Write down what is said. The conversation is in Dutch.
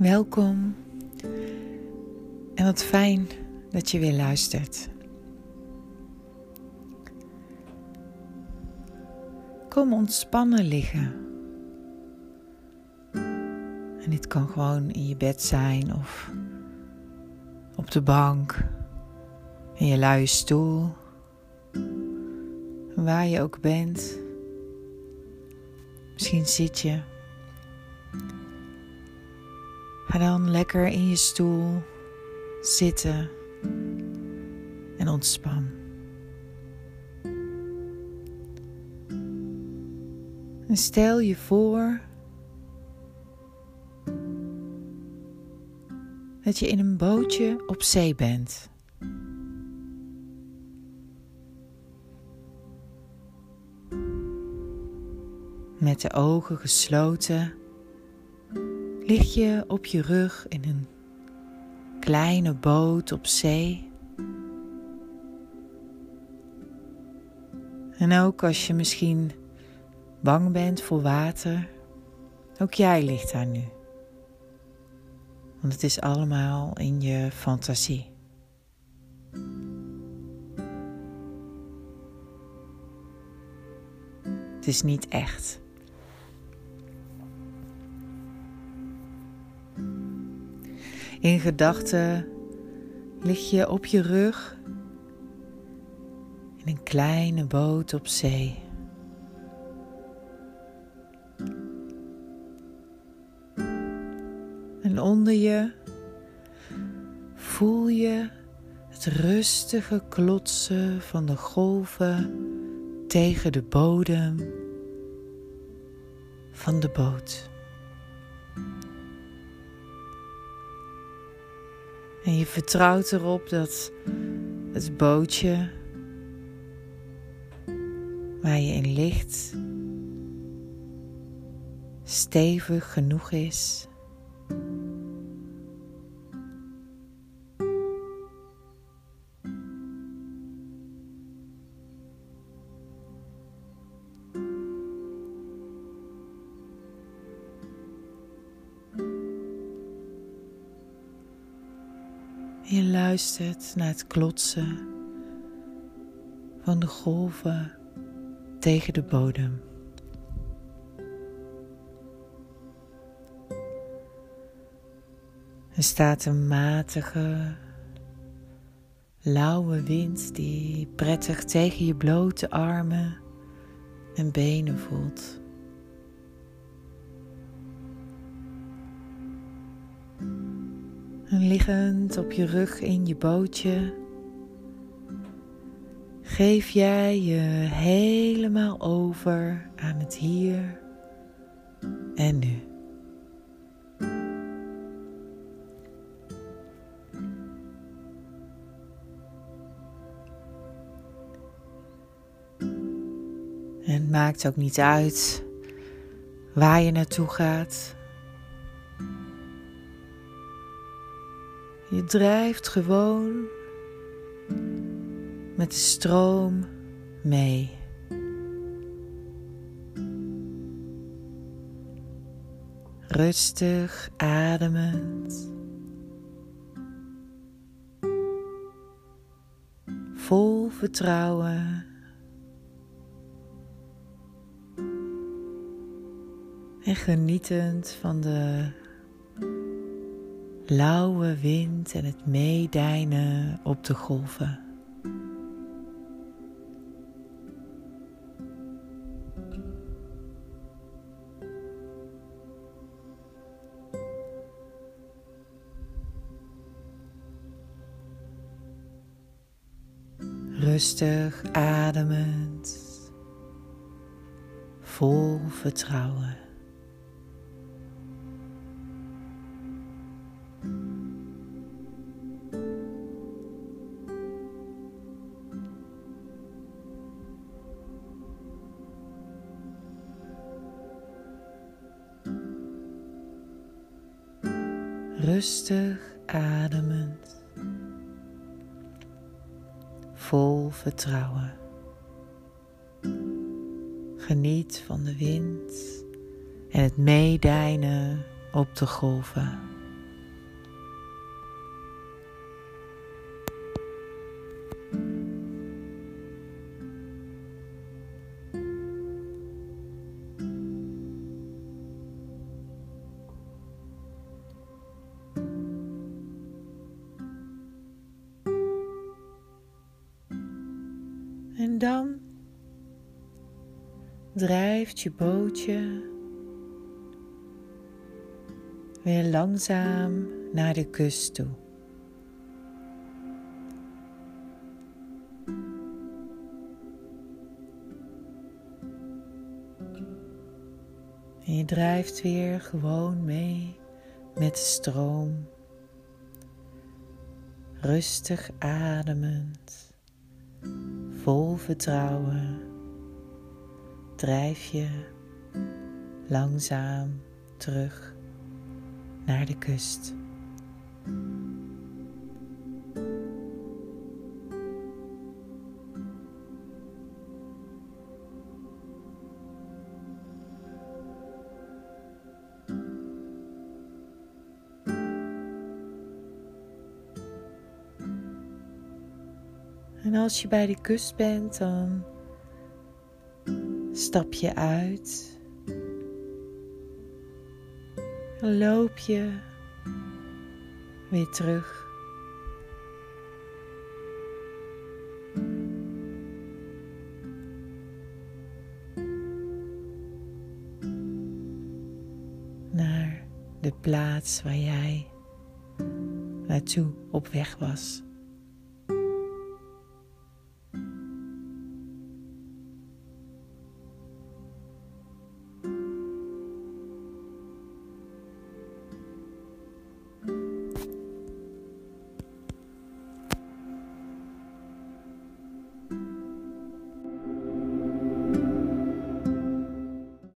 Welkom en wat fijn dat je weer luistert. Kom ontspannen liggen. En dit kan gewoon in je bed zijn of op de bank, in je luie stoel, waar je ook bent. Misschien zit je. Ga dan lekker in je stoel zitten en ontspan. Stel je voor dat je in een bootje op zee bent. Met de ogen gesloten lig je op je rug in een kleine boot op zee. En ook als je misschien bang bent voor water, ook jij ligt daar nu. Want het is allemaal in je fantasie. Het is niet echt. In gedachten lig je op je rug in een kleine boot op zee. En onder je voel je het rustige klotsen van de golven tegen de bodem van de boot. En je vertrouwt erop dat het bootje waar je in ligt stevig genoeg is. Je luistert naar het klotsen van de golven tegen de bodem. Er staat een matige, lauwe wind die prettig tegen je blote armen en benen voelt. Liggend op je rug in je bootje, geef jij je helemaal over aan het hier en nu. En maakt ook niet uit waar je naartoe gaat. Je drijft gewoon met de stroom mee. Rustig ademend. Vol vertrouwen. En genietend van de lauwe wind en het meedijnen op de golven. Rustig ademend, vol vertrouwen. Rustig ademend, vol vertrouwen. Geniet van de wind en het meedijnen op de golven. En dan drijft je bootje weer langzaam naar de kust toe. En je drijft weer gewoon mee met de stroom. Rustig ademend, vol vertrouwen, drijf je langzaam terug naar de kust. En als je bij de kust bent, dan stap je uit. Dan loop je weer terug. Naar de plaats waar jij naartoe op weg was.